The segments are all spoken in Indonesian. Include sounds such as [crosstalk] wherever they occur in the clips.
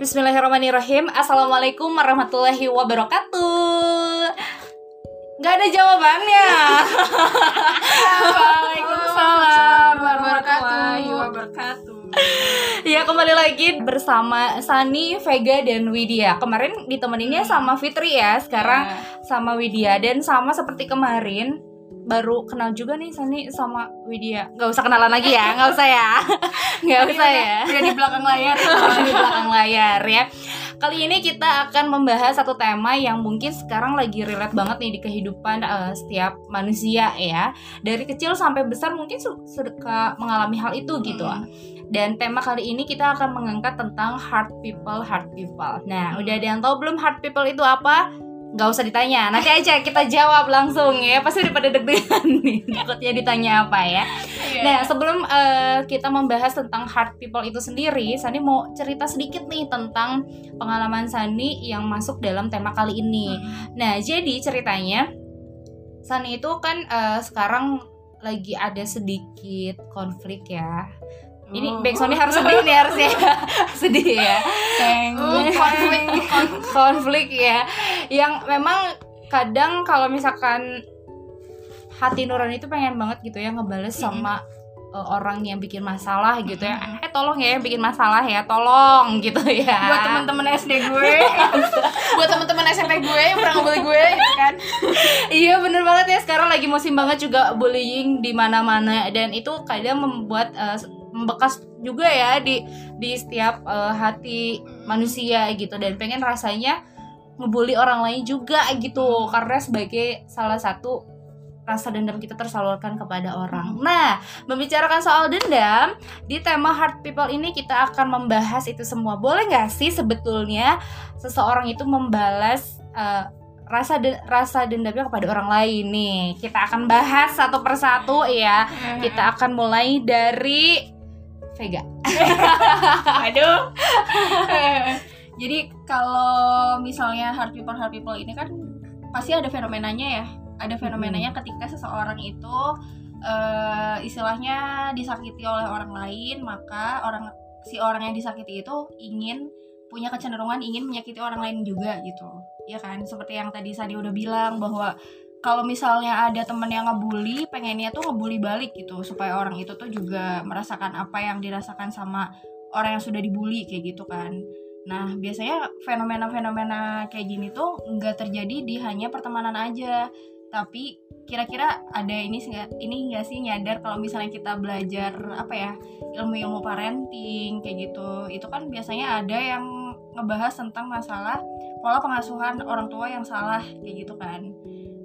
Bismillahirrahmanirrahim. Assalamualaikum warahmatullahi wabarakatuh. Gak ada jawabannya. Waalaikumsalam warahmatullahi wabarakatuh. Ya kembali lagi bersama Sani, Vega, dan Widya. Kemarin ditemeninnya sama Fitri ya Sekarang sama Widya. Dan sama seperti kemarin Baru kenal juga nih Sani sama Widya Gak usah kenalan lagi ya Gak usah ya [laughs] Gak usah ya Udah di belakang layar. [laughs] di belakang layar ya. Kali ini kita akan membahas satu tema yang mungkin sekarang lagi relate banget nih di kehidupan eh, setiap manusia ya. Dari kecil sampai besar mungkin su- suka mengalami hal itu gitu. Hmm. Dan tema kali ini kita akan mengangkat tentang hard people, hard people. Nah, udah ada yang tahu belum hard people itu apa? Gak usah ditanya, nanti aja kita jawab langsung ya. Pasti udah pada deg-degan [laughs] nih, takutnya ditanya apa ya. Iya. Nah, sebelum eh, kita membahas tentang hard people itu sendiri, Sani mau cerita sedikit nih tentang pengalaman Sani yang masuk dalam tema kali ini. Nah, jadi ceritanya Sani itu kan eh, sekarang lagi ada sedikit konflik ya. Ini Oh. backsoundnya harus sedih nih harusnya. [laughs] Sedih ya. Oh, konflik. Konflik ya. Yang memang kadang kalau misalkan hati nurani itu pengen banget gitu ya ngebales sama uh, orang yang bikin masalah gitu ya. Mm-mm. eh tolong ya yang bikin masalah ya tolong gitu ya. Buat teman-teman SD gue, [laughs] buat teman-teman SMP gue yang pernah ngebully gue, gitu kan? iya bener banget ya. Sekarang lagi musim banget juga bullying di mana-mana dan itu kadang membuat uh, membekas juga ya di di setiap uh, hati manusia gitu dan pengen rasanya ngebully orang lain juga gitu karena sebagai salah satu rasa dendam kita tersalurkan kepada orang. Nah, membicarakan soal dendam di tema hard people ini kita akan membahas itu semua. Boleh nggak sih sebetulnya seseorang itu membalas uh, rasa de- rasa dendamnya kepada orang lain nih? Kita akan bahas satu persatu ya. Kita akan mulai dari Vega. [laughs] Aduh. [laughs] Jadi kalau misalnya hard people hard people ini kan pasti ada fenomenanya ya. Ada fenomenanya ketika seseorang itu eh, istilahnya disakiti oleh orang lain, maka orang si orang yang disakiti itu ingin punya kecenderungan ingin menyakiti orang lain juga gitu. Ya kan? Seperti yang tadi Sadi udah bilang bahwa kalau misalnya ada temen yang ngebully, pengennya tuh ngebully balik gitu supaya orang itu tuh juga merasakan apa yang dirasakan sama orang yang sudah dibully kayak gitu kan. Nah, biasanya fenomena-fenomena kayak gini tuh nggak terjadi di hanya pertemanan aja. Tapi kira-kira ada ini ini nggak sih nyadar kalau misalnya kita belajar apa ya ilmu-ilmu parenting kayak gitu, itu kan biasanya ada yang ngebahas tentang masalah pola pengasuhan orang tua yang salah kayak gitu kan.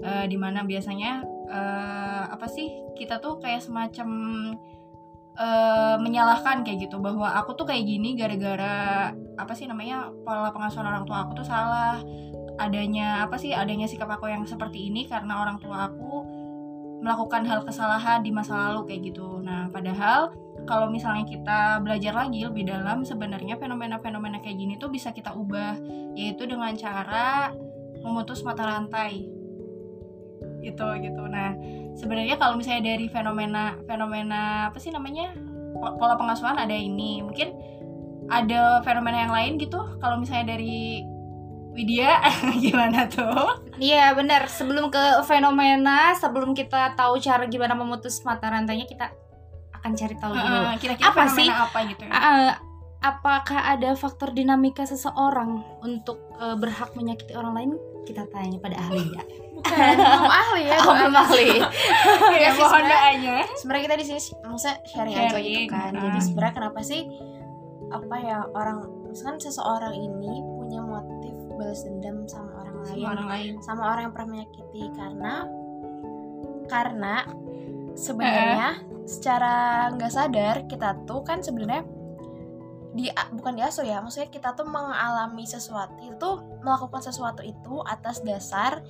Eh, di mana biasanya eh, apa sih kita tuh kayak semacam eh, menyalahkan kayak gitu bahwa aku tuh kayak gini gara-gara apa sih namanya pola pengasuhan orang tua aku tuh salah adanya apa sih adanya sikap aku yang seperti ini karena orang tua aku melakukan hal kesalahan di masa lalu kayak gitu. Nah padahal kalau misalnya kita belajar lagi lebih dalam sebenarnya fenomena-fenomena kayak gini tuh bisa kita ubah yaitu dengan cara memutus mata rantai gitu gitu nah sebenarnya kalau misalnya dari fenomena fenomena apa sih namanya po- pola pengasuhan ada ini mungkin ada fenomena yang lain gitu kalau misalnya dari Widya [laughs] gimana tuh Iya benar. Sebelum ke fenomena, sebelum kita tahu cara gimana memutus mata rantainya, kita akan cari tahu dulu. Eh, kira-kira Apa sih? apa gitu ya apakah ada faktor dinamika seseorang untuk eh, berhak menyakiti orang lain? Kita tanya pada ahli ya. [laughs] bukan belum ahli ya Oh, belum ahli. [laughs] ya Iya sih, mohon sebenarnya- doanya. sebenarnya kita di sini maksudnya sharing, aja Sharing, gitu kan ah. jadi sebenarnya kenapa sih apa ya orang misalkan seseorang ini punya motif balas dendam sama orang lain. sama orang lain. Sama orang yang pernah menyakiti karena karena sebenarnya secara nggak sadar kita tuh kan sebenarnya di bukan diasuh ya maksudnya kita tuh mengalami sesuatu itu melakukan sesuatu itu atas dasar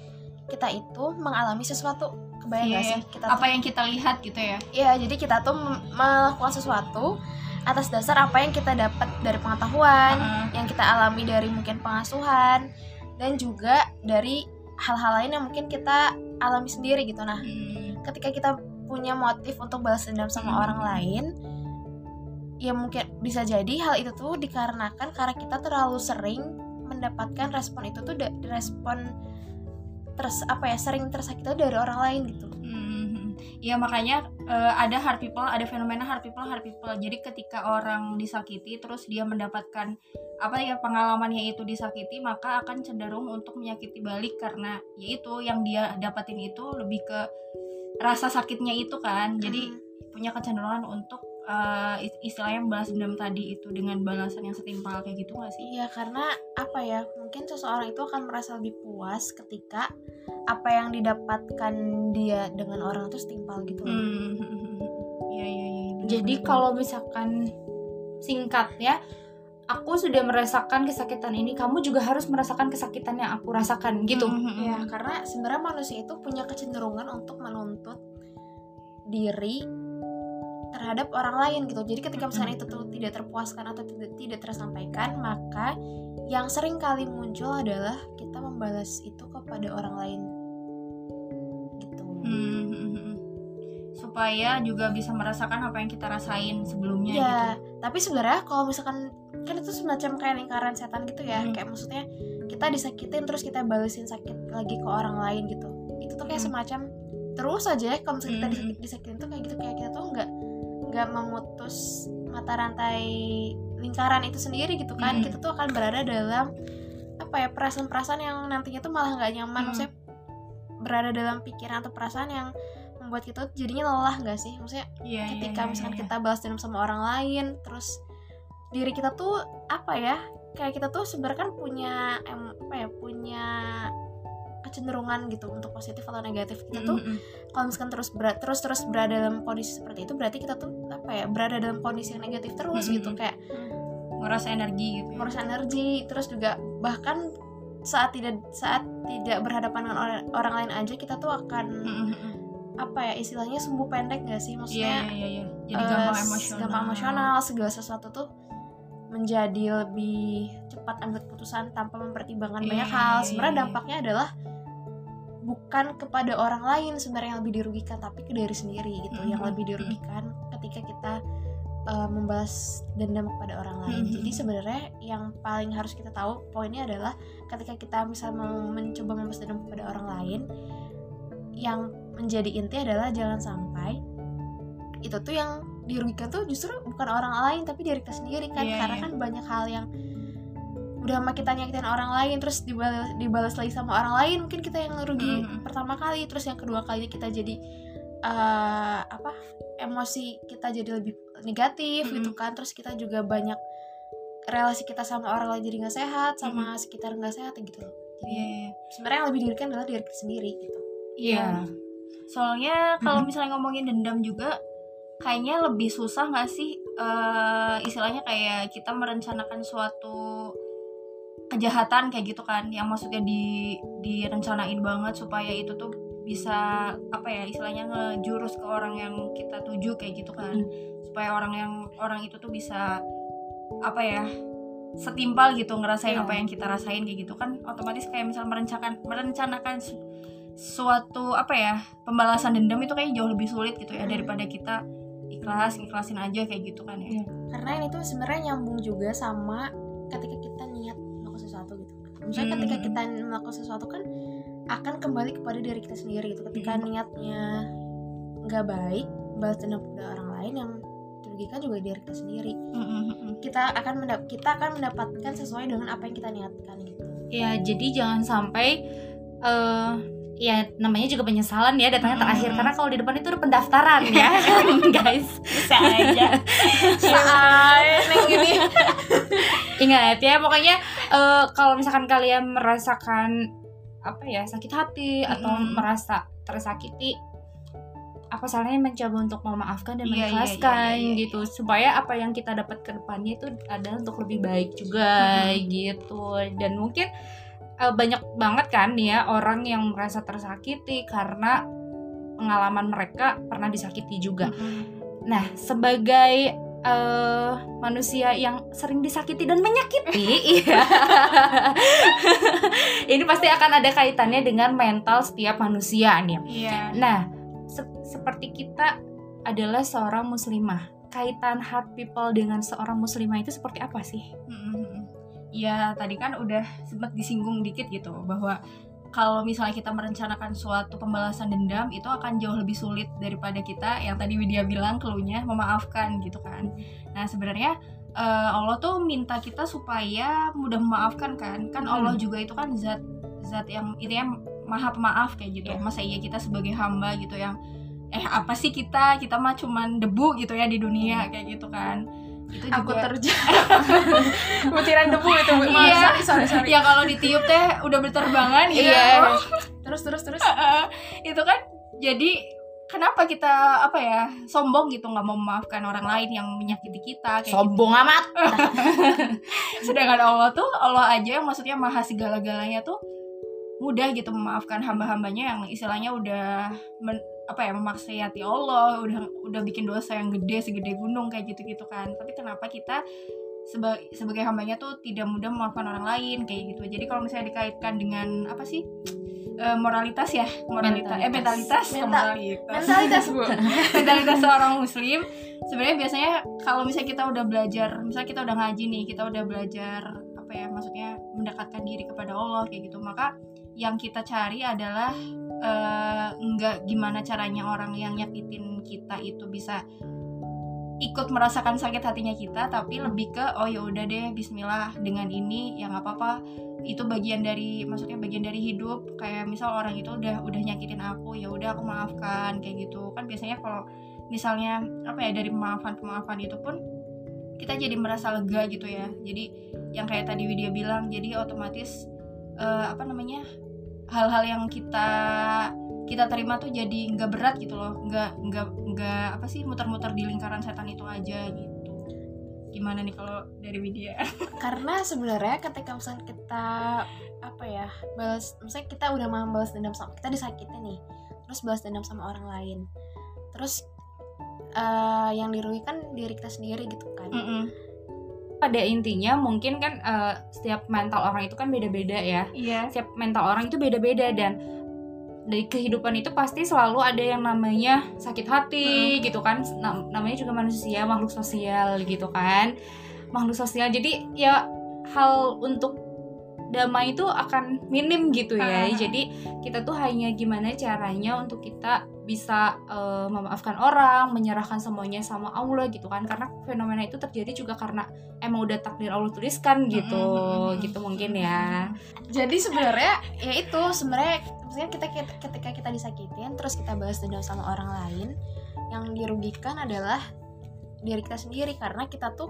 kita itu mengalami sesuatu kebayang nggak Iya, sih kita apa yang kita lihat gitu ya Iya, jadi kita tuh melakukan sesuatu atas dasar apa yang kita dapat dari pengetahuan, Heeh. yang kita alami dari mungkin pengasuhan, dan juga dari hal-hal lain yang mungkin kita alami sendiri gitu. Nah, Hmm. ketika kita punya motif untuk balas dendam sama Hmm. orang lain, ya mungkin bisa jadi hal itu tuh dikarenakan karena kita terlalu sering mendapatkan respon itu tuh respon terus apa ya sering tersakiti dari orang lain gitu ya makanya eh, ada hard people, ada fenomena hard people, hard people. Jadi ketika orang disakiti, terus dia mendapatkan apa ya pengalamannya itu disakiti, maka akan cenderung untuk menyakiti balik karena yaitu yang dia dapatin itu lebih ke rasa sakitnya itu kan. Jadi Hmm. punya kecenderungan untuk eh, is- istilahnya balas dendam tadi itu dengan balasan yang setimpal kayak gitu gak sih? Iya karena apa ya mungkin seseorang itu akan merasa lebih puas ketika apa yang didapatkan dia dengan orang itu setimpal gitu loh. Hmm, iya iya iya. bener, Jadi kalau misalkan singkatnya aku sudah merasakan kesakitan ini, kamu juga harus merasakan kesakitan yang aku rasakan gitu. bener. Hmm, Ya karena sebenarnya manusia itu punya kecenderungan untuk menuntut diri terhadap orang lain gitu. Jadi ketika misalnya itu tuh tidak terpuaskan atau tidak tidak tersampaikan, maka yang sering kali muncul adalah kita membalas itu kepada orang lain. Gitu. Hmm, supaya juga bisa merasakan apa yang kita rasain sebelumnya Iya, gitu. tapi sebenarnya kalau misalkan kan itu semacam kayak lingkaran setan gitu ya, Hmm. kayak maksudnya kita disakitin terus kita balesin sakit lagi ke orang lain gitu. Itu tuh kayak Hmm. semacam terus aja ya kalau misalnya kita Hmm. disakit- disakitin tuh kayak gitu kayak kita tuh nggak nggak memutus mata rantai lingkaran itu sendiri gitu kan. Hmm. Kita tuh akan berada dalam apa ya perasaan-perasaan yang nantinya tuh malah nggak nyaman, Hmm. maksudnya berada dalam pikiran atau perasaan yang membuat kita tuh jadinya lelah nggak sih? Maksudnya Iya, iya, ketika iya, misalkan iya. kita balas dendam sama orang lain terus diri kita tuh apa ya kayak kita tuh sebenarnya kan punya em, apa ya punya kecenderungan gitu untuk positif atau negatif kita tuh Mm, mm, kalau misalkan terus berat terus terus berada dalam kondisi seperti itu berarti kita tuh apa ya berada dalam kondisi yang negatif terus Mm-mm. gitu kayak mm. nguras energi gitu ya. ngurus energi terus juga bahkan saat tidak saat tidak berhadapan dengan orang, orang lain aja kita tuh akan Mm, mm, mm. apa ya istilahnya sumbu pendek gak sih Iya, maksudnya iya, iya. Jadi eh, gampang emosional. gampang emosional segala sesuatu tuh menjadi lebih cepat ambil keputusan tanpa mempertimbangkan Iya, banyak iya, hal iya, sebenarnya iya. dampaknya adalah bukan kepada orang lain sebenarnya yang lebih dirugikan tapi ke diri sendiri gitu yang Mhm, lebih dirugikan ketika kita eh, membalas dendam kepada orang lain Mhm. jadi sebenarnya yang paling harus kita tahu poinnya adalah ketika kita misal mau mencoba membalas dendam kepada orang lain yang menjadi inti adalah jangan sampai itu tuh yang dirugikan tuh justru bukan orang lain tapi diri kita sendiri kan Iya, karena iya. kan banyak hal yang udah sama kita nyakitin orang lain terus dibalas dibalas lagi sama orang lain mungkin kita yang rugi Mhm. pertama kali terus yang kedua kali kita jadi eh, apa emosi kita jadi lebih negatif Mhm. gitu kan terus kita juga banyak relasi kita sama orang lain jadi nggak sehat sama sekitar nggak sehat gitu loh jadi Iya, iya. sebenarnya yang lebih dirugikan adalah diri kita sendiri gitu Iya. Soalnya kalau misalnya ngomongin dendam juga kayaknya lebih susah nggak sih eh, istilahnya kayak kita merencanakan suatu kejahatan kayak gitu kan yang maksudnya di direncanain banget supaya itu tuh bisa apa ya istilahnya ngejurus ke orang yang kita tuju kayak gitu kan supaya orang yang orang itu tuh bisa apa ya setimpal gitu ngerasain Iya. apa yang kita rasain kayak gitu kan otomatis kayak misal merencanakan merencanakan su- suatu apa ya pembalasan dendam itu kayak jauh lebih sulit gitu ya Hmm. daripada kita ikhlas ikhlasin aja kayak gitu kan ya Iya. karena ini tuh sebenarnya nyambung juga sama ketika kita niat melakukan sesuatu gitu misalnya Hmm. ketika kita melakukan sesuatu kan akan kembali kepada diri kita sendiri gitu ketika Hmm. niatnya nggak baik balas dendam kepada orang lain yang dirugikan juga diri kita sendiri kita akan mendap kita akan mendapatkan sesuai dengan apa yang kita niatkan gitu Ya, jadi jangan sampai eh ya namanya juga penyesalan ya datangnya Mm-mm. terakhir karena kalau di depan itu udah pendaftaran ya, [laughs] [laughs] guys. bisa aja [laughs] neng gini Ingat ya, pokoknya eh, kalau misalkan kalian merasakan apa ya sakit hati atau Mm-mm. merasa tersakiti, apa salahnya mencoba untuk memaafkan dan Iya, iya, mengikhlaskan iya, iya, iya. gitu supaya apa yang kita dapat ke depannya itu adalah untuk lebih baik juga Mm-mm. gitu dan mungkin eh, banyak banget kan nih ya orang yang merasa tersakiti karena pengalaman mereka pernah disakiti juga. Nah, sebagai eh, manusia yang sering disakiti dan menyakiti, [laughs] iya. [laughs] ini pasti akan ada kaitannya dengan mental setiap manusia nih. iya Nah, se- seperti kita adalah seorang muslimah. keterkaitan heart people dengan seorang muslimah itu seperti apa sih? Mm-mm. Ya tadi kan udah sempat disinggung dikit gitu bahwa kalau misalnya kita merencanakan suatu pembalasan dendam itu akan jauh lebih sulit daripada kita yang tadi Widya bilang keluhnya memaafkan gitu kan. Nah sebenarnya eh, Allah tuh minta kita supaya mudah memaafkan kan. Kan Allah Hmm. juga itu kan zat zat yang intinya maha pemaaf kayak gitu. Iya. Masa iya kita sebagai hamba gitu yang eh apa sih kita kita mah cuman debu gitu ya di dunia kayak gitu kan. Itu aku juga terjatuh [laughs] butiran debu itu bu Iya. sorry sorry sorry ya kalau ditiup teh udah berterbangan gitu Iya. terus terus terus [laughs] itu kan jadi kenapa kita apa ya sombong gitu nggak mau memaafkan orang lain yang menyakiti kita kayak gitu. Sombong amat. [laughs] sedangkan Allah tuh Allah aja yang maksudnya maha segala-galanya tuh mudah gitu memaafkan hamba-hambanya yang istilahnya udah men- apa ya memaksiati Allah udah udah bikin dosa yang gede segede gunung kayak gitu-gitu kan. Tapi kenapa kita seba- sebagai hambanya tuh tidak mudah memaafkan orang lain kayak gitu. Jadi kalau misalnya dikaitkan dengan apa sih Eh, moralitas ya moralitas eh mentalitas. Mental- moralitas mentalitas. Bu [laughs] mentalitas seorang muslim. Sebenarnya biasanya kalau misalnya kita udah belajar misalnya kita udah ngaji nih kita udah belajar apa ya maksudnya mendekatkan diri kepada Allah kayak gitu maka yang kita cari adalah eh, enggak gimana caranya orang yang nyakitin kita itu bisa ikut merasakan sakit hatinya kita tapi lebih ke oh ya udah deh Bismillah dengan ini ya nggak apa-apa. Itu bagian dari maksudnya bagian dari hidup. Kayak misal orang itu udah udah nyakitin aku ya udah aku maafkan kayak gitu. Kan biasanya kalau misalnya apa ya dari pemaafan pemaafan itu pun kita jadi merasa lega gitu ya. Jadi yang kayak tadi Widya bilang jadi otomatis eh, apa namanya hal-hal yang kita kita terima tuh jadi nggak berat gitu loh. Nggak nggak nggak apa sih muter-muter di lingkaran setan itu aja gitu. Gimana nih kalau dari Widya? [laughs] Karena sebenarnya ketika misalnya kita apa ya balas misalnya kita udah mau balas dendam sama kita disakitin nih terus balas dendam sama orang lain. Terus eh, yang dirugikan diri kita sendiri gitu kan. Mm-mm. Pada intinya mungkin kan eh, setiap mental orang itu kan beda-beda ya. iya Setiap mental orang itu beda-beda dan dari kehidupan itu pasti selalu ada yang namanya sakit hati gitu kan. Nam- namanya juga manusia, makhluk sosial gitu kan. Makhluk sosial. Jadi ya hal untuk damai itu akan minim gitu ya. Ah. Jadi kita tuh hanya gimana caranya untuk kita bisa eh, memaafkan orang, menyerahkan semuanya sama Allah gitu kan. Karena fenomena itu terjadi juga karena emang udah takdir Allah tuliskan gitu. Mm-mm. Gitu mungkin ya. jadi sebenarnya ya itu sebenarnya maksudnya kita kita- ketika kita disakitin terus kita balas dendam sama orang lain yang dirugikan adalah diri kita sendiri karena kita tuh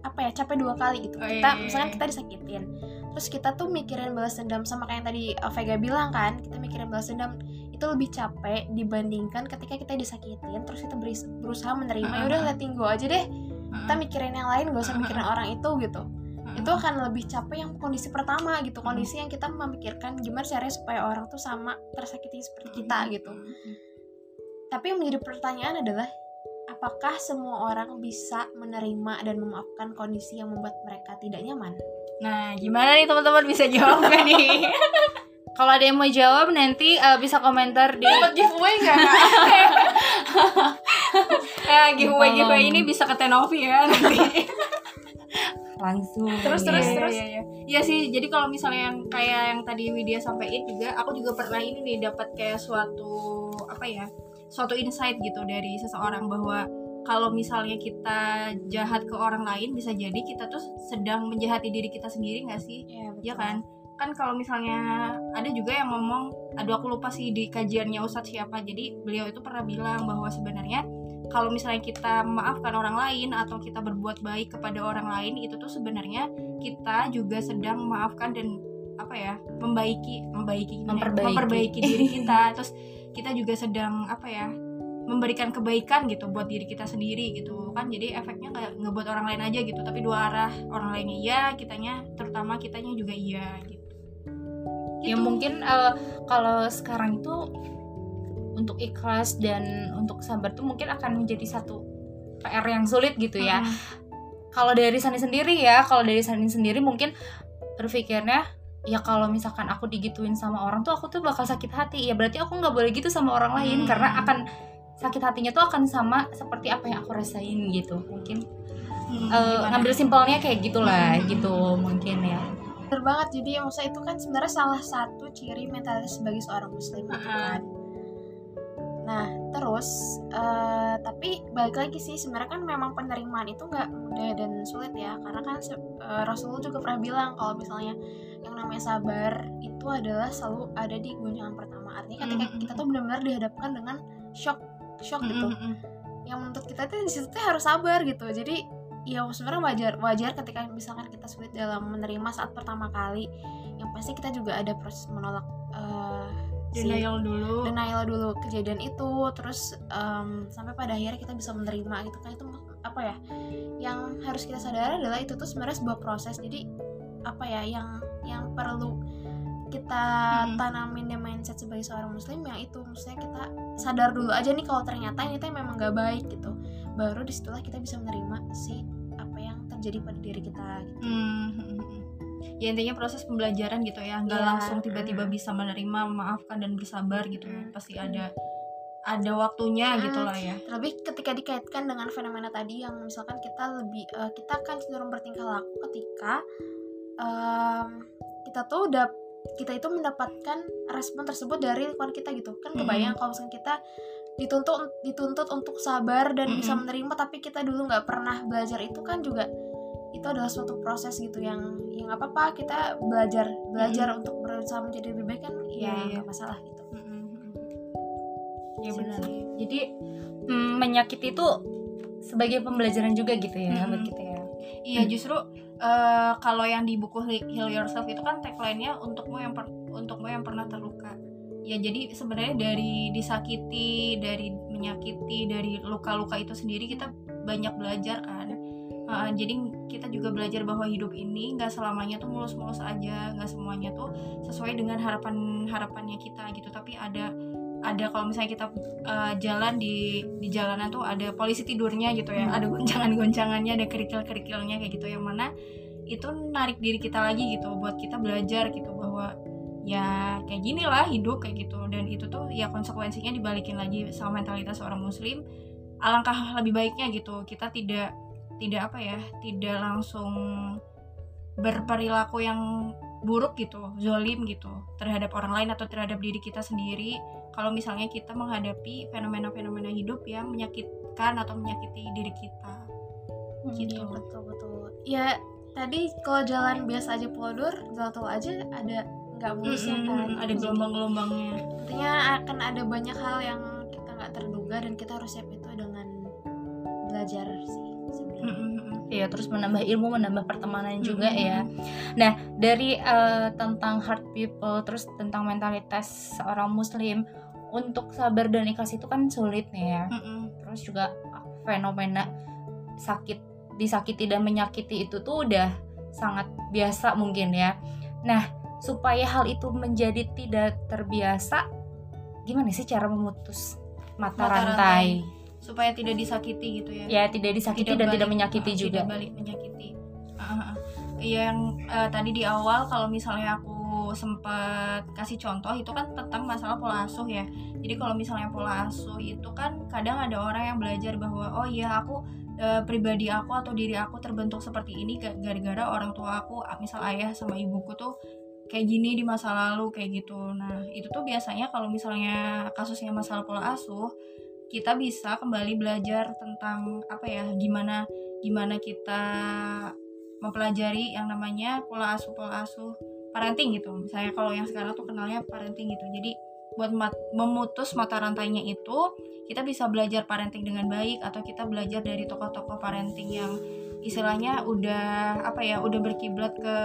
apa ya capek dua kali gitu Oh, kita iya, iya, misalkan iya. kita disakitin terus kita tuh mikirin balas dendam sama kayak yang tadi uh, Vega bilang kan kita mikirin balas dendam itu lebih capek dibandingkan ketika kita disakitin terus kita berusaha menerima ya udah letting go aja deh. Kita mikirin yang lain gak usah mikirin orang itu gitu. Itu akan lebih capek yang kondisi pertama gitu. Kondisi yang kita memikirkan gimana caranya supaya orang tuh sama tersakiti seperti kita gitu. Tapi yang menjadi pertanyaan adalah apakah semua orang bisa menerima dan memaafkan kondisi yang membuat mereka tidak nyaman? Nah, gimana nih teman-teman? Bisa jawab gak nih? [laughs] Kalau ada yang mau jawab nanti eh, bisa komentar di dapat giveaway nggak [laughs] eh, giveaway giveaway ini bisa ke Tenovi ya nanti. langsung. Terus, terus, Iya, terus. Iya, iya. Iya sih, jadi kalau misalnya yang kayak yang tadi Widya sampaikan juga, aku juga pernah ini nih dapat kayak suatu apa ya, suatu insight gitu dari seseorang bahwa kalau misalnya kita jahat ke orang lain bisa jadi kita tuh sedang menjahati diri kita sendiri nggak sih? Iya, ya kan kan kalau misalnya ada juga yang ngomong aduh aku lupa sih di kajiannya Ustadz siapa. Jadi beliau itu pernah bilang bahwa sebenarnya kalau misalnya kita memaafkan orang lain atau kita berbuat baik kepada orang lain itu tuh sebenarnya kita juga sedang memaafkan dan apa ya membaiki membaiki ya? Memperbaiki. memperbaiki diri [laughs] kita. Terus kita juga sedang apa ya memberikan kebaikan gitu buat diri kita sendiri gitu kan. Jadi efeknya kayak ngebuat orang lain aja gitu tapi dua arah. Orang lainnya iya kitanya terutama kitanya juga iya gitu ya Gitu. mungkin eh, kalau sekarang itu untuk ikhlas dan untuk sabar tuh mungkin akan menjadi satu PR yang sulit gitu ya. Mm. Kalau dari Sani sendiri ya, kalau dari Sani sendiri mungkin berpikirnya ya kalau misalkan aku digituin sama orang tuh aku tuh bakal sakit hati ya berarti aku nggak boleh gitu sama orang lain Hmm. karena akan sakit hatinya tuh akan sama seperti apa yang aku rasain gitu mungkin Hmm, eh, gimana? ngambil simpelnya kayak gitulah Hmm. gitu mungkin ya Bener banget jadi maksudnya itu kan sebenarnya salah satu ciri mentalitas sebagai seorang muslim gitu kan. Nah terus eh, tapi balik lagi sih sebenarnya kan memang penerimaan itu nggak mudah dan sulit ya karena kan eh, Rasulullah juga pernah bilang kalau misalnya yang namanya sabar itu adalah selalu ada di guncangan pertama. Artinya ketika Mm, mm, kita tuh benar-benar dihadapkan dengan shock shock Hmm, gitu. Hmm, hmm. yang menurut kita tuh di situ tuh harus sabar gitu. Jadi ya sebenarnya wajar wajar ketika misalkan kita sulit dalam menerima saat pertama kali. Yang pasti kita juga ada proses menolak si denial dulu. Denial dulu kejadian itu terus em, sampai pada akhirnya kita bisa menerima gitu kan. Itu apa ya yang harus kita sadari adalah itu tuh sebenarnya sebuah proses. Jadi apa ya yang yang perlu kita Hmm. tanamin di mindset sebagai seorang muslim yang itu maksudnya kita sadar dulu aja nih kalau ternyata ini tuh memang gak baik gitu. Baru di situlah kita bisa menerima si terjadi pada diri kita gitu. Hmm, hmm, hmm. ya intinya proses pembelajaran gitu ya nggak Iya. langsung tiba-tiba bisa menerima memaafkan dan bersabar gitu ya Hmm. pasti ada ada waktunya Hmm. gitu lah ya terlebih ketika dikaitkan dengan fenomena tadi yang misalkan kita lebih eh, kita kan cenderung bertingkah laku ketika em, kita tuh udah kita itu mendapatkan respon tersebut dari lingkungan kita gitu kan kebayang kalau misalkan kita dituntut dituntut untuk sabar dan bisa Mm-mm. menerima tapi kita dulu nggak pernah belajar itu kan juga itu adalah suatu proses gitu yang yang apa apa kita belajar belajar untuk berusaha menjadi lebih baik kan Iya, ya iya. nggak masalah gitu Hmm, hmm, hmm. ya benar jadi mm, menyakiti itu sebagai pembelajaran juga gitu ya Mm-mm. buat kita ya Iya justru eh, kalau yang di buku He- Heal Yourself itu kan tagline-nya untukmu yang per- untukmu yang pernah terluka. Ya jadi sebenarnya dari disakiti, dari menyakiti, dari luka-luka itu sendiri kita banyak belajar kan. Eh, jadi kita juga belajar bahwa hidup ini nggak selamanya tuh mulus-mulus aja, nggak semuanya tuh sesuai dengan harapan harapannya kita gitu. Tapi ada ada kalau misalnya kita eh, jalan di di jalanan tuh ada polisi tidurnya gitu ya, ada goncangan-goncangannya, ada kerikil-kerikilnya kayak gitu yang mana itu narik diri kita lagi gitu buat kita belajar gitu bahwa ya kayak gini lah hidup kayak gitu. Dan itu tuh ya konsekuensinya dibalikin lagi sama mentalitas seorang muslim. Alangkah lebih baiknya gitu kita tidak tidak apa ya tidak langsung berperilaku yang buruk gitu zolim gitu terhadap orang lain atau terhadap diri kita sendiri. Kalau misalnya kita menghadapi fenomena-fenomena hidup yang menyakitkan atau menyakiti diri kita. Gitu. Iya, betul betul. Ya tadi kalau jalan biasa aja polodur jalan tol aja ada nggak mulusnya Mm-mm, kan? ada gelombang-gelombangnya. intinya akan ada banyak hal yang kita nggak terduga dan kita harus siap itu dengan belajar sih Iya, terus menambah ilmu, menambah pertemanan juga Mm-mm. ya. Nah, dari eh, tentang heart people, terus tentang mentalitas seorang muslim untuk sabar dan ikhlas itu kan sulit nih ya. Mm-mm. Terus juga fenomena sakit, disakiti dan menyakiti itu tuh udah sangat biasa mungkin ya. Nah, supaya hal itu menjadi tidak terbiasa, gimana sih cara memutus mata, Mata rantai? Supaya tidak disakiti gitu ya. Ya, tidak disakiti dan tidak balik- menyakiti ah, juga. tidak balik menyakiti. Iya, yang eh, tadi di awal kalau misalnya aku sempat kasih contoh itu kan tentang masalah pola asuh ya. Jadi kalau misalnya pola asuh itu kan kadang ada orang yang belajar bahwa oh iya aku eh, pribadi aku atau diri aku terbentuk seperti ini ga- gara-gara orang tua aku misal ayah sama ibuku tuh kayak gini di masa lalu kayak gitu. Nah itu tuh biasanya kalau misalnya kasusnya masalah pola asuh kita bisa kembali belajar tentang apa ya gimana gimana kita mempelajari yang namanya pola asuh pola asuh parenting gitu. Misalnya kalau yang sekarang tuh kenalnya parenting gitu. Jadi buat mat- memutus mata rantainya itu kita bisa belajar parenting dengan baik atau kita belajar dari tokoh-tokoh parenting yang istilahnya udah apa ya udah berkiblat ke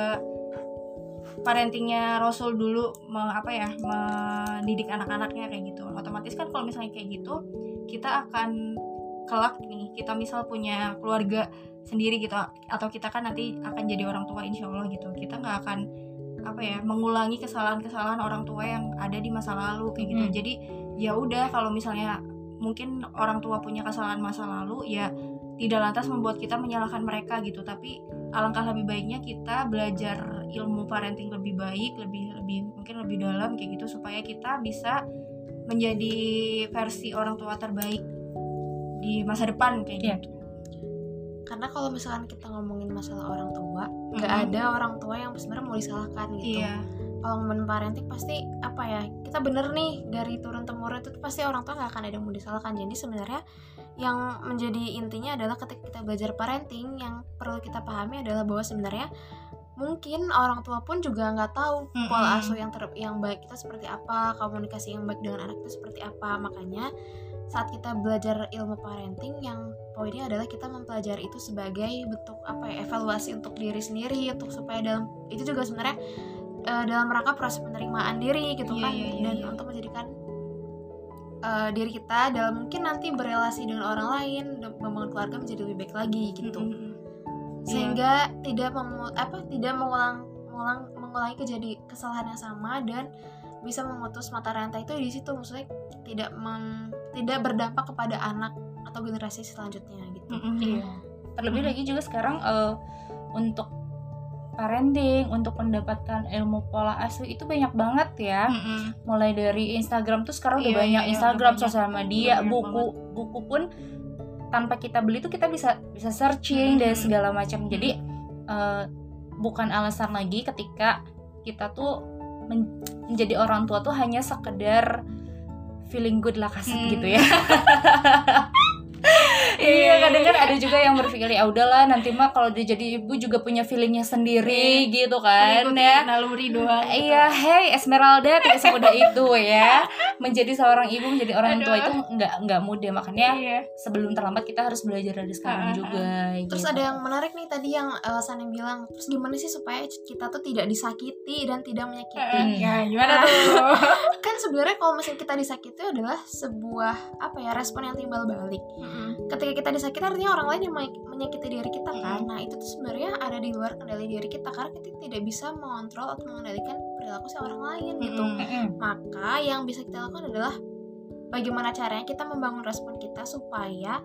parentingnya Rasul dulu me- apa ya mendidik anak-anaknya kayak gitu. Otomatis kan kalau misalnya kayak gitu kita akan kelak nih kita misal punya keluarga sendiri gitu atau kita kan nanti akan jadi orang tua insya Allah gitu. Kita nggak akan apa ya mengulangi kesalahan-kesalahan orang tua yang ada di masa lalu kayak gitu. Hmm. jadi ya udah kalau misalnya mungkin orang tua punya kesalahan masa lalu ya tidak lantas membuat kita menyalahkan mereka gitu. Tapi alangkah lebih baiknya kita belajar ilmu parenting lebih baik lebih lebih mungkin lebih dalam kayak gitu supaya kita bisa menjadi versi orang tua terbaik di masa depan kayak Iya. gitu karena kalau misalkan kita ngomongin masalah orang tua nggak Mhm. ada orang tua yang sebenarnya mau disalahkan gitu iya kalau ngomongin parenting pasti apa ya kita bener nih dari turun temurun itu pasti orang tua nggak akan ada yang mau disalahkan jadi sebenarnya yang menjadi intinya adalah ketika kita belajar parenting yang perlu kita pahami adalah bahwa sebenarnya mungkin orang tua pun juga nggak tahu Mm-mm. pola asuh yang ter yang baik kita seperti apa komunikasi yang baik dengan anak itu seperti apa makanya saat kita belajar ilmu parenting yang poinnya adalah kita mempelajari itu sebagai bentuk apa ya evaluasi untuk diri sendiri untuk supaya dalam itu juga sebenarnya eh, dalam rangka proses penerimaan diri gitu Iya, kan iya, iya, dan iya. untuk menjadikan eh, diri kita dalam mungkin nanti berrelasi dengan orang lain membangun keluarga menjadi lebih baik lagi gitu Mm-mm. Sehingga tidak memu apa tidak mengulang mengulang mengulangi kejadi kesalahan yang sama dan bisa memutus mata rantai itu di situ maksudnya tidak mem- tidak berdampak kepada anak atau generasi selanjutnya gitu. Mm-mm. Iya. Terlebih Mhm. lagi juga sekarang eh, untuk parenting, untuk mendapatkan ilmu pola asuh itu banyak banget ya. Mm-mm. Mulai dari Instagram tuh sekarang udah Iya, banyak iya, Instagram, udah banyak. sosial media, buku, buku pun tanpa kita beli tuh kita bisa bisa searching Mhm. dan segala macam. Jadi eh, bukan alasan lagi ketika kita tuh men- menjadi orang tua tuh hanya sekedar feeling good lah kasat Hmm. gitu ya. [laughs] iya kadang kan ada juga yang berpikir ya udahlah nanti mah kalau dia jadi ibu juga punya feelingnya sendiri gitu kan Mengikuti ya naluri doang gitu. Iya, hey Esmeralda tidak semudah itu ya. [laughs] Menjadi seorang ibu, menjadi orang tua Aduh. itu nggak nggak mudah. Makanya iya sebelum terlambat kita harus belajar dari sekarang Ah, juga. Terus gitu. ada yang menarik nih tadi yang uh, Sanem bilang, terus gimana sih supaya kita tuh tidak disakiti dan tidak menyakiti? Hmm. ya gimana tuh [laughs] kan sebenarnya kalau misalnya kita disakiti adalah sebuah apa ya respon yang timbal balik. Mm-mm. Ketika kita disakiti artinya orang lain yang men- menyakiti diri kita kan. Mm. Nah itu tuh sebenarnya ada di luar kendali diri kita karena kita tidak bisa mengontrol atau mengendalikan perilaku si orang lain gitu. Mm-mm. Maka yang bisa kita lakukan adalah bagaimana caranya kita membangun respon kita supaya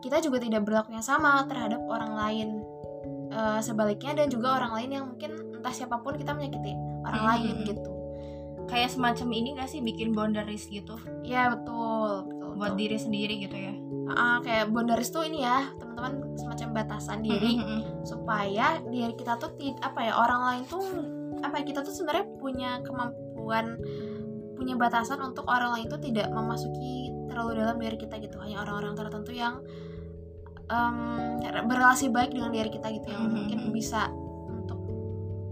kita juga tidak berlaku yang sama terhadap orang lain Eh, sebaliknya dan juga orang lain yang mungkin entah siapa pun kita menyakiti orang Hmm. lain gitu. kayak semacam ini gak sih bikin boundaries gitu Ya betul, betul. buat betul. diri sendiri gitu ya Ah, kayak boundaries tuh ini ya teman-teman semacam batasan diri Mm-mm. supaya diri kita tuh apa ya orang lain tuh apa ya, kita tuh sebenarnya punya kemampuan punya batasan untuk orang lain tuh tidak memasuki terlalu dalam diri kita gitu hanya orang-orang tertentu yang em, berrelasi baik dengan diri kita gitu yang Mhm. mungkin bisa untuk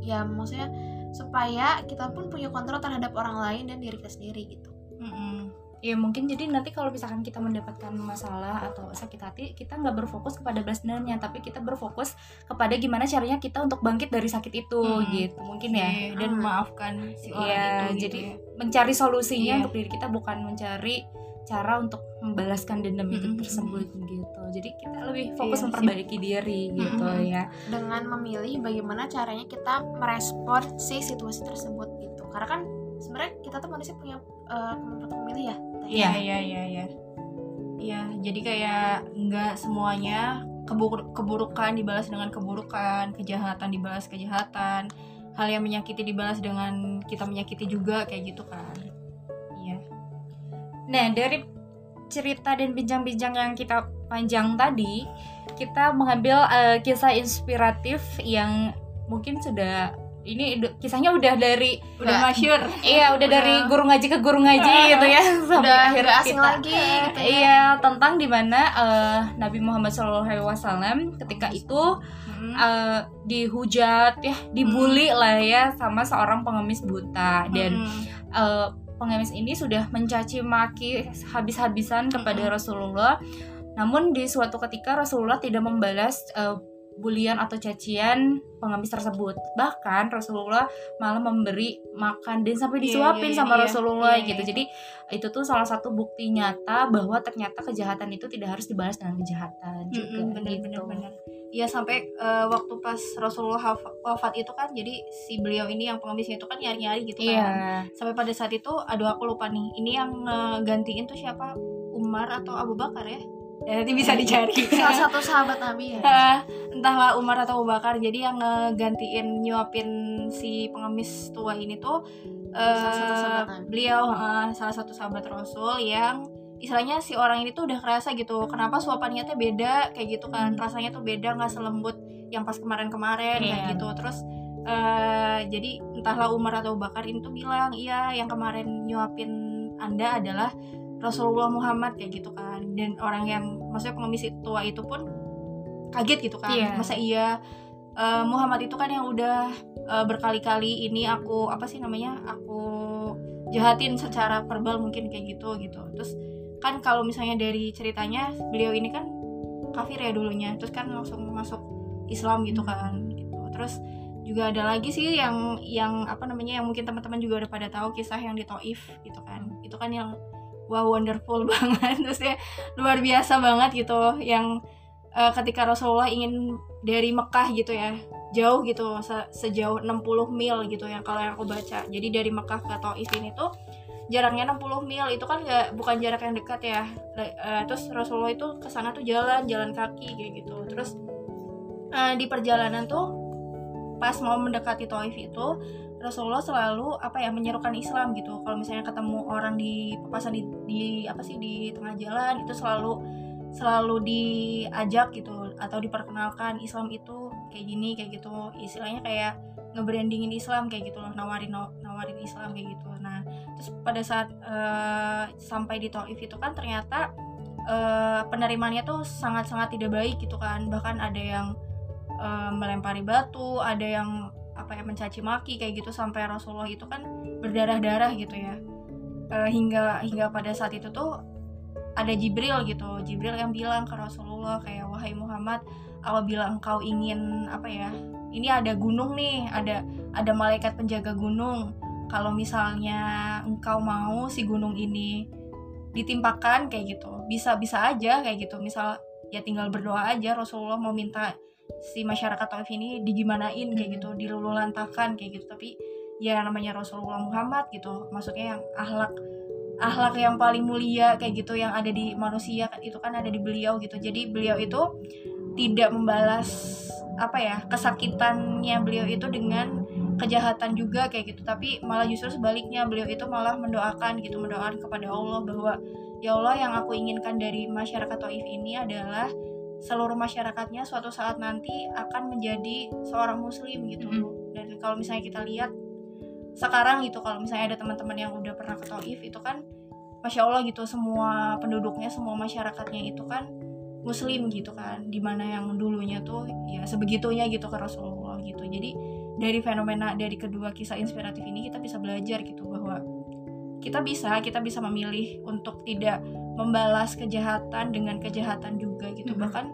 ya maksudnya supaya kita pun punya kontrol terhadap orang lain dan diri kita sendiri gitu Mm-mm. Ya mungkin jadi nanti kalau misalkan kita mendapatkan masalah atau sakit hati, kita nggak berfokus kepada balas dendamnya, tapi kita berfokus kepada gimana caranya kita untuk bangkit dari sakit itu, Hmm. gitu mungkin ya. Iya, dan Hmm. maafkan si orang Iya, itu gitu jadi ya. mencari solusinya Iya. untuk diri kita bukan mencari cara untuk membalaskan dendam itu Mm-mm. tersebut gitu. Jadi kita lebih fokus Iya, memperbaiki diri gitu Mm-mm. ya. dengan memilih bagaimana caranya kita merespon si situasi tersebut gitu karena kan sebenarnya kita tuh manusia punya kemampuan untuk memilih ya Iya. iya iya iya. Iya jadi kayak nggak semuanya kebur- keburukan dibalas dengan keburukan kejahatan dibalas kejahatan hal yang menyakiti dibalas dengan kita menyakiti juga kayak gitu kan. Iya. Nah, dari cerita dan bincang-bincang yang kita panjang tadi, kita mengambil eh, kisah inspiratif yang mungkin sudah ini kisahnya udah dari udah masyur [laughs] iya udah dari Udah. guru ngaji ke guru ngaji gitu ya sampai udah nggak asing kita lagi gitu ya. Iya, tentang di mana eh, Nabi Muhammad SAW ketika itu eh, dihujat ya, dibully lah ya sama seorang pengemis buta dan Mm-mm. eh, pengemis ini sudah mencaci maki habis-habisan kepada Mm-mm. Rasulullah. Namun di suatu ketika Rasulullah tidak membalas eh, bulian atau cacian pengemis tersebut. Bahkan Rasulullah malah memberi makan dan sampai Iya, disuapin iya, iya, sama iya. Rasulullah Iya, gitu. iya. Jadi itu tuh salah satu bukti nyata bahwa ternyata kejahatan itu tidak harus dibalas dengan kejahatan juga Mm-mm, bener gitu. bener bener Iya sampai eh, waktu pas Rasulullah wafat itu kan jadi si beliau ini yang pengemisnya itu kan nyari-nyari gitu Iya. kan sampai pada saat itu aduh aku lupa nih ini yang gantiin tuh siapa Umar atau Abu Bakar ya ya nanti bisa dicari. [laughs] Salah satu sahabat Nabi ya. Eh, entahlah Umar atau Abu Bakar. Jadi yang ngegantiin nyuapin si pengemis tua ini tuh eh, Salah satu sahabat Nabi. beliau eh, salah satu sahabat Rasul yang istilahnya si orang ini tuh udah kerasa gitu. Kenapa suapannya tuh beda? Kayak gitu kan. Rasanya tuh beda nggak selembut yang pas kemarin-kemarin kayak Iya. gitu. Terus eh jadi entahlah Umar atau Bakar ini tuh bilang iya yang kemarin nyuapin anda adalah Rasulullah Muhammad kayak gitu kan. Dan orang yang maksudnya pengemis tua itu pun kaget gitu kan. Iya. masa iya eh, Muhammad itu kan yang udah eh, berkali-kali ini aku apa sih namanya aku jahatin secara verbal mungkin kayak gitu gitu. Terus kan kalau misalnya dari ceritanya beliau ini kan kafir ya dulunya. Terus kan langsung masuk Islam gitu kan gitu. Terus juga ada lagi sih yang yang apa namanya yang mungkin teman-teman juga udah pada tahu kisah yang di Taif gitu kan. Itu kan yang wow wonderful [laughs] banget. Terus ya luar biasa banget gitu yang eh, ketika Rasulullah ingin dari Mekah gitu ya jauh gitu se- sejauh 60 mil gitu yang kalau yang aku baca. Jadi dari Mekah ke Taif ini tuh jaraknya 60 mil. Itu kan nggak bukan jarak yang dekat ya. Eh, terus Rasulullah itu ke sana tuh jalan jalan kaki kayak gitu. Terus eh, di perjalanan tuh pas mau mendekati Taif itu Rasulullah selalu apa ya menyerukan Islam gitu. Kalau misalnya ketemu orang di papasan di, di apa sih di tengah jalan itu selalu selalu diajak gitu atau diperkenalkan Islam itu kayak gini kayak gitu. Istilahnya kayak ngebrandingin Islam kayak gitu loh nawarin nawarin Islam kayak gitu. Nah terus pada saat eh, sampai di Taif itu kan ternyata eh, penerimaannya tuh sangat-sangat tidak baik gitu kan. Bahkan ada yang eh, melempari batu ada yang apa ya mencaci maki kayak gitu sampai Rasulullah itu kan berdarah-darah gitu ya. Eh, hingga hingga pada saat itu tuh ada Jibril gitu. Jibril yang bilang ke Rasulullah kayak wahai Muhammad apabila engkau ingin apa ya ini ada gunung nih ada ada malaikat penjaga gunung. Kalau misalnya engkau mau si gunung ini ditimpakan kayak gitu. Bisa bisa aja kayak gitu. Misal ya tinggal berdoa aja Rasulullah mau minta si masyarakat Taif ini digimanain kayak gitu dilululantakan kayak gitu. Tapi ya namanya Rasulullah Muhammad gitu maksudnya yang ahlak ahlak yang paling mulia kayak gitu yang ada di manusia itu kan ada di beliau gitu. Jadi beliau itu tidak membalas apa ya kesakitannya beliau itu dengan kejahatan juga kayak gitu. Tapi malah justru sebaliknya beliau itu malah mendoakan gitu mendoakan kepada Allah bahwa ya Allah yang aku inginkan dari masyarakat Taif ini adalah seluruh masyarakatnya suatu saat nanti akan menjadi seorang muslim gitu. Mhm. dan kalau misalnya kita lihat sekarang gitu kalau misalnya ada teman-teman yang udah pernah ke Taif itu kan masya Allah gitu semua penduduknya semua masyarakatnya itu kan muslim gitu kan. Di mana yang dulunya tuh ya sebegitunya gitu ke Rasulullah gitu. Jadi dari fenomena dari kedua kisah inspiratif ini kita bisa belajar gitu bahwa kita bisa kita bisa memilih untuk tidak membalas kejahatan dengan kejahatan juga gitu. Mhm. bahkan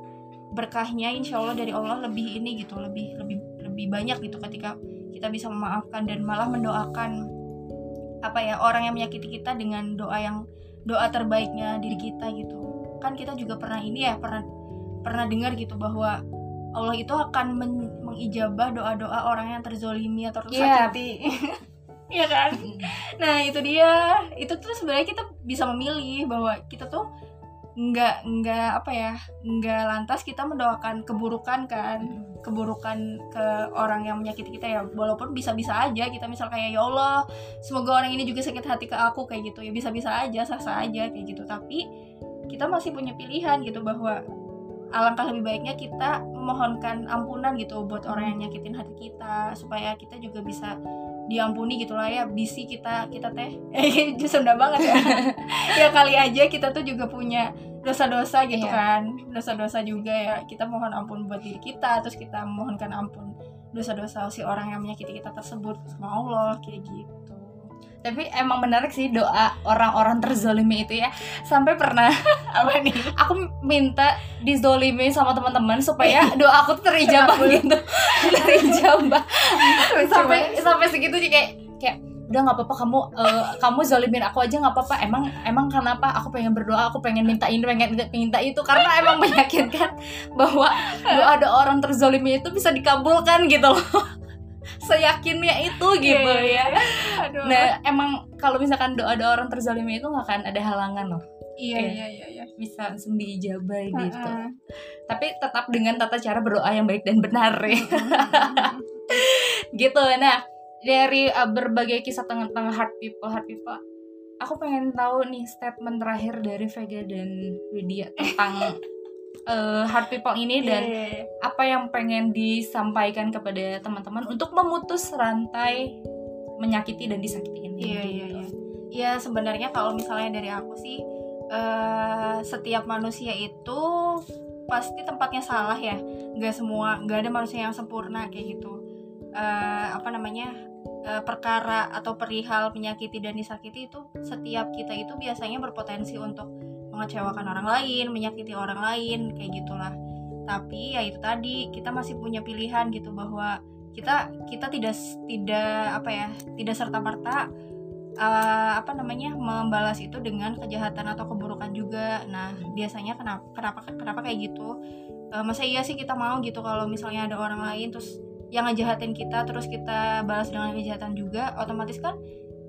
berkahnya insya Allah dari Allah lebih ini gitu lebih lebih lebih banyak gitu ketika kita bisa memaafkan dan malah mendoakan apa ya orang yang menyakiti kita dengan doa yang doa terbaiknya diri kita gitu. Kan kita juga pernah ini ya pernah pernah dengar gitu bahwa Allah itu akan men- mengijabah doa-doa orang yang terzolimi atau tersakiti. Iya. [laughs] Kan? Nah itu dia. Itu tuh sebenarnya kita bisa memilih bahwa kita tuh nggak nggak apa ya nggak lantas kita mendoakan keburukan kan keburukan ke orang yang menyakiti kita ya. Walaupun bisa-bisa aja kita misal kayak ya Allah semoga orang ini juga sakit hati ke aku kayak gitu. Ya bisa-bisa aja sah-sah aja kayak gitu. Tapi kita masih punya pilihan gitu bahwa alangkah lebih baiknya kita memohonkan ampunan gitu buat orang yang nyakitin hati kita supaya kita juga bisa diampuni gitu lah ya bisi kita kita teh. [laughs] Eh Sunda banget ya. [laughs] Ya kali aja kita tuh juga punya dosa-dosa gitu Iya. kan. Dosa-dosa juga ya. Kita mohon ampun buat diri kita terus kita mohonkan ampun dosa-dosa si orang yang menyakiti kita tersebut. Sama Allah kayak gitu tapi emang menarik sih doa orang-orang terzolimi itu ya. Sampai pernah [laughs] apa nih aku minta dizolimi sama teman-teman supaya [laughs] doa aku tuh terijabah gitu. [laughs] Terijabah sampai sampai segitu sih kayak kayak udah nggak apa-apa kamu eh, kamu zolimin aku aja nggak apa-apa. Emang emang kenapa aku pengen berdoa aku pengen minta ini pengen minta itu karena emang meyakinkan bahwa doa ada orang terzolimi itu bisa dikabulkan gitu loh seyakinnya itu gitu Iya, ya. Aduh. Nah emang kalau misalkan doa ada orang terzolimi itu nggak akan ada halangan loh. Iya iya. iya iya iya. Bisa langsung diijabah gitu. Heeh. tapi tetap dengan tata cara berdoa yang baik dan benar ya. Mm-mm. [laughs] gitu. Nah dari uh, berbagai kisah tentang hard people hard people aku pengen tahu nih statement terakhir dari Vega dan Widya tentang [laughs] uh, hard people ini dan Iya. apa yang pengen disampaikan kepada teman-teman untuk memutus rantai menyakiti dan disakiti ini. Iya iya gitu. iya. Iya sebenarnya kalau misalnya dari aku sih eh setiap manusia itu pasti tempatnya salah ya. Gak semua, gak ada manusia yang sempurna kayak gitu. Eh apa namanya perkara atau perihal menyakiti dan disakiti itu setiap kita itu biasanya berpotensi untuk mengecewakan orang lain, menyakiti orang lain kayak gitulah. Tapi ya itu tadi kita masih punya pilihan gitu bahwa kita kita tidak tidak apa ya tidak serta merta apa namanya membalas itu dengan kejahatan atau keburukan juga nah biasanya kenapa kenapa kenapa kayak gitu Eh, masa iya sih kita mau gitu kalau misalnya ada orang lain terus yang ngejahatin kita terus kita balas dengan kejahatan juga otomatis kan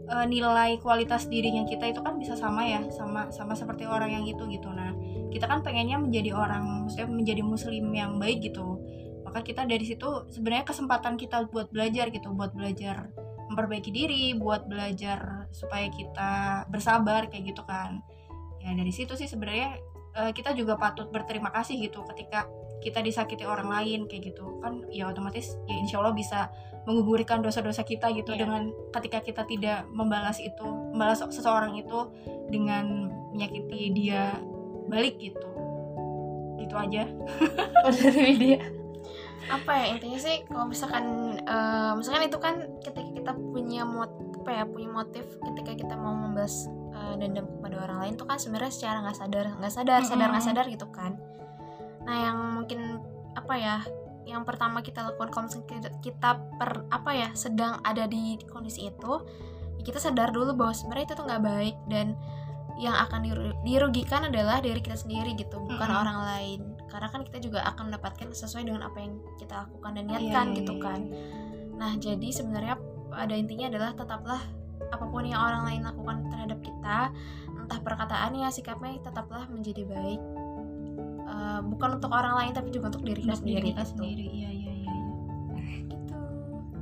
eh, nilai kualitas dirinya kita itu kan bisa sama ya sama sama seperti orang yang itu gitu. Nah kita kan pengennya menjadi orang maksudnya menjadi muslim yang baik gitu. Maka kita dari situ sebenarnya kesempatan kita buat belajar gitu buat belajar memperbaiki diri buat belajar supaya kita bersabar kayak gitu kan. Ya dari situ sih sebenarnya eh, kita juga patut berterima kasih gitu ketika kita disakiti orang lain kayak gitu. Kan ya otomatis ya insya Allah bisa menggugurkan dosa-dosa kita gitu Iya. dengan ketika kita tidak membalas itu membalas seseorang itu dengan menyakiti dia balik gitu gitu aja Oh, dari Widya. apa ya intinya sih kalau misalkan eh, misalkan itu kan ketika kita punya mot apa ya punya motif ketika kita mau membalas eh, dendam kepada orang lain tuh kan sebenarnya secara nggak sadar nggak sadar sadar nggak sadar gitu kan nah yang mungkin apa ya yang pertama kita lakukan kalau misalkan kita, per apa ya sedang ada di kondisi itu ya kita sadar dulu bahwa sebenarnya itu tuh nggak baik dan yang akan diru- dirugikan adalah diri kita sendiri gitu bukan Mm-mm. orang lain karena kan kita juga akan mendapatkan sesuai dengan apa yang kita lakukan dan niatkan Iya, gitu iya, kan iya. nah jadi sebenarnya pada intinya adalah tetaplah apa pun yang orang lain lakukan terhadap kita entah perkataannya sikapnya tetaplah menjadi baik Eh, bukan untuk orang lain tapi juga untuk diri kita sendiri diri kita gitu. sendiri iya iya iya iya. gitu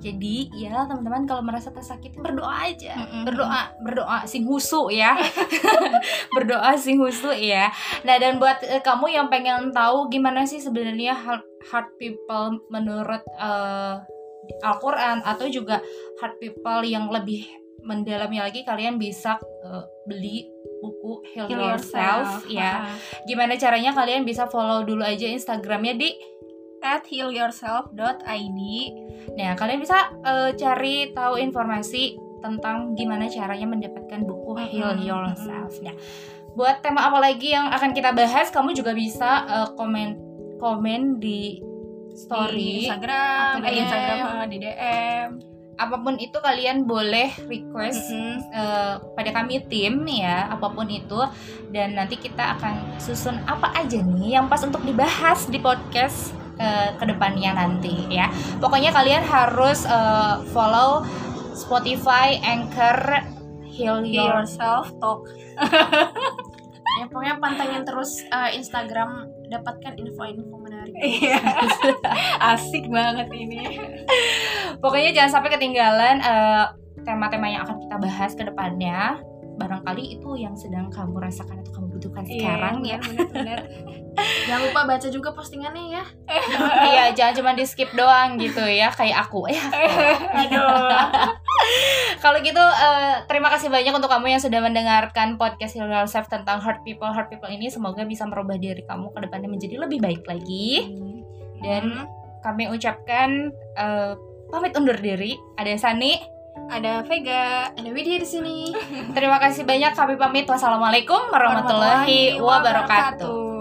Jadi ya teman-teman kalau merasa tersakiti berdoa aja. Mm-mm. Berdoa, berdoa sing husu ya. [laughs] berdoa sing husu ya. Nah, dan buat eh, kamu yang pengen tahu gimana sih sebenarnya hard, hard people menurut eh, Al-Qur'an atau juga hard people yang lebih mendalami lagi kalian bisa eh, beli buku Heal, Heal Yourself, ya. Gimana caranya kalian bisa follow dulu aja Instagramnya di at healyourself.id Nah, kalian bisa eh, cari tahu informasi tentang gimana caranya mendapatkan buku Mm-mm, Heal Yourself. Nah, buat tema apa lagi yang akan kita bahas, kamu juga bisa eh, komen komen di di story Instagram, atau eh, di Instagram DM. eh, di DM. Apa pun itu kalian boleh request Mm-mm. eh, pada kami tim ya apa pun itu dan nanti kita akan susun apa aja nih yang pas untuk dibahas di podcast eh, ke depannya nanti ya pokoknya kalian harus eh, follow Spotify Anchor Heal Heal Your yourself talk. [laughs] ya pokoknya pantengin terus eh, Instagram dapatkan info-info Iya. [laughs] Asik banget ini. pokoknya jangan sampai ketinggalan eh, tema-tema yang akan kita bahas ke depannya barangkali itu yang sedang kamu rasakan atau kamu butuhkan sekarang ya. benar [laughs] jangan lupa baca juga postingannya ya. [laughs] Iya jangan cuma di skip doang gitu ya. Kayak aku ya. [laughs] Aduh. kalau gitu eh, terima kasih banyak untuk kamu yang sudah mendengarkan podcast Heal Yourself tentang hard people. Hard people ini semoga bisa merubah diri kamu ke depannya menjadi lebih baik lagi. Dan Hmm. kami ucapkan eh, pamit undur diri. Ada Sani ada Vega. ada Widya di sini terima kasih banyak kami pamit wassalamualaikum warahmatullahi wabarakatuh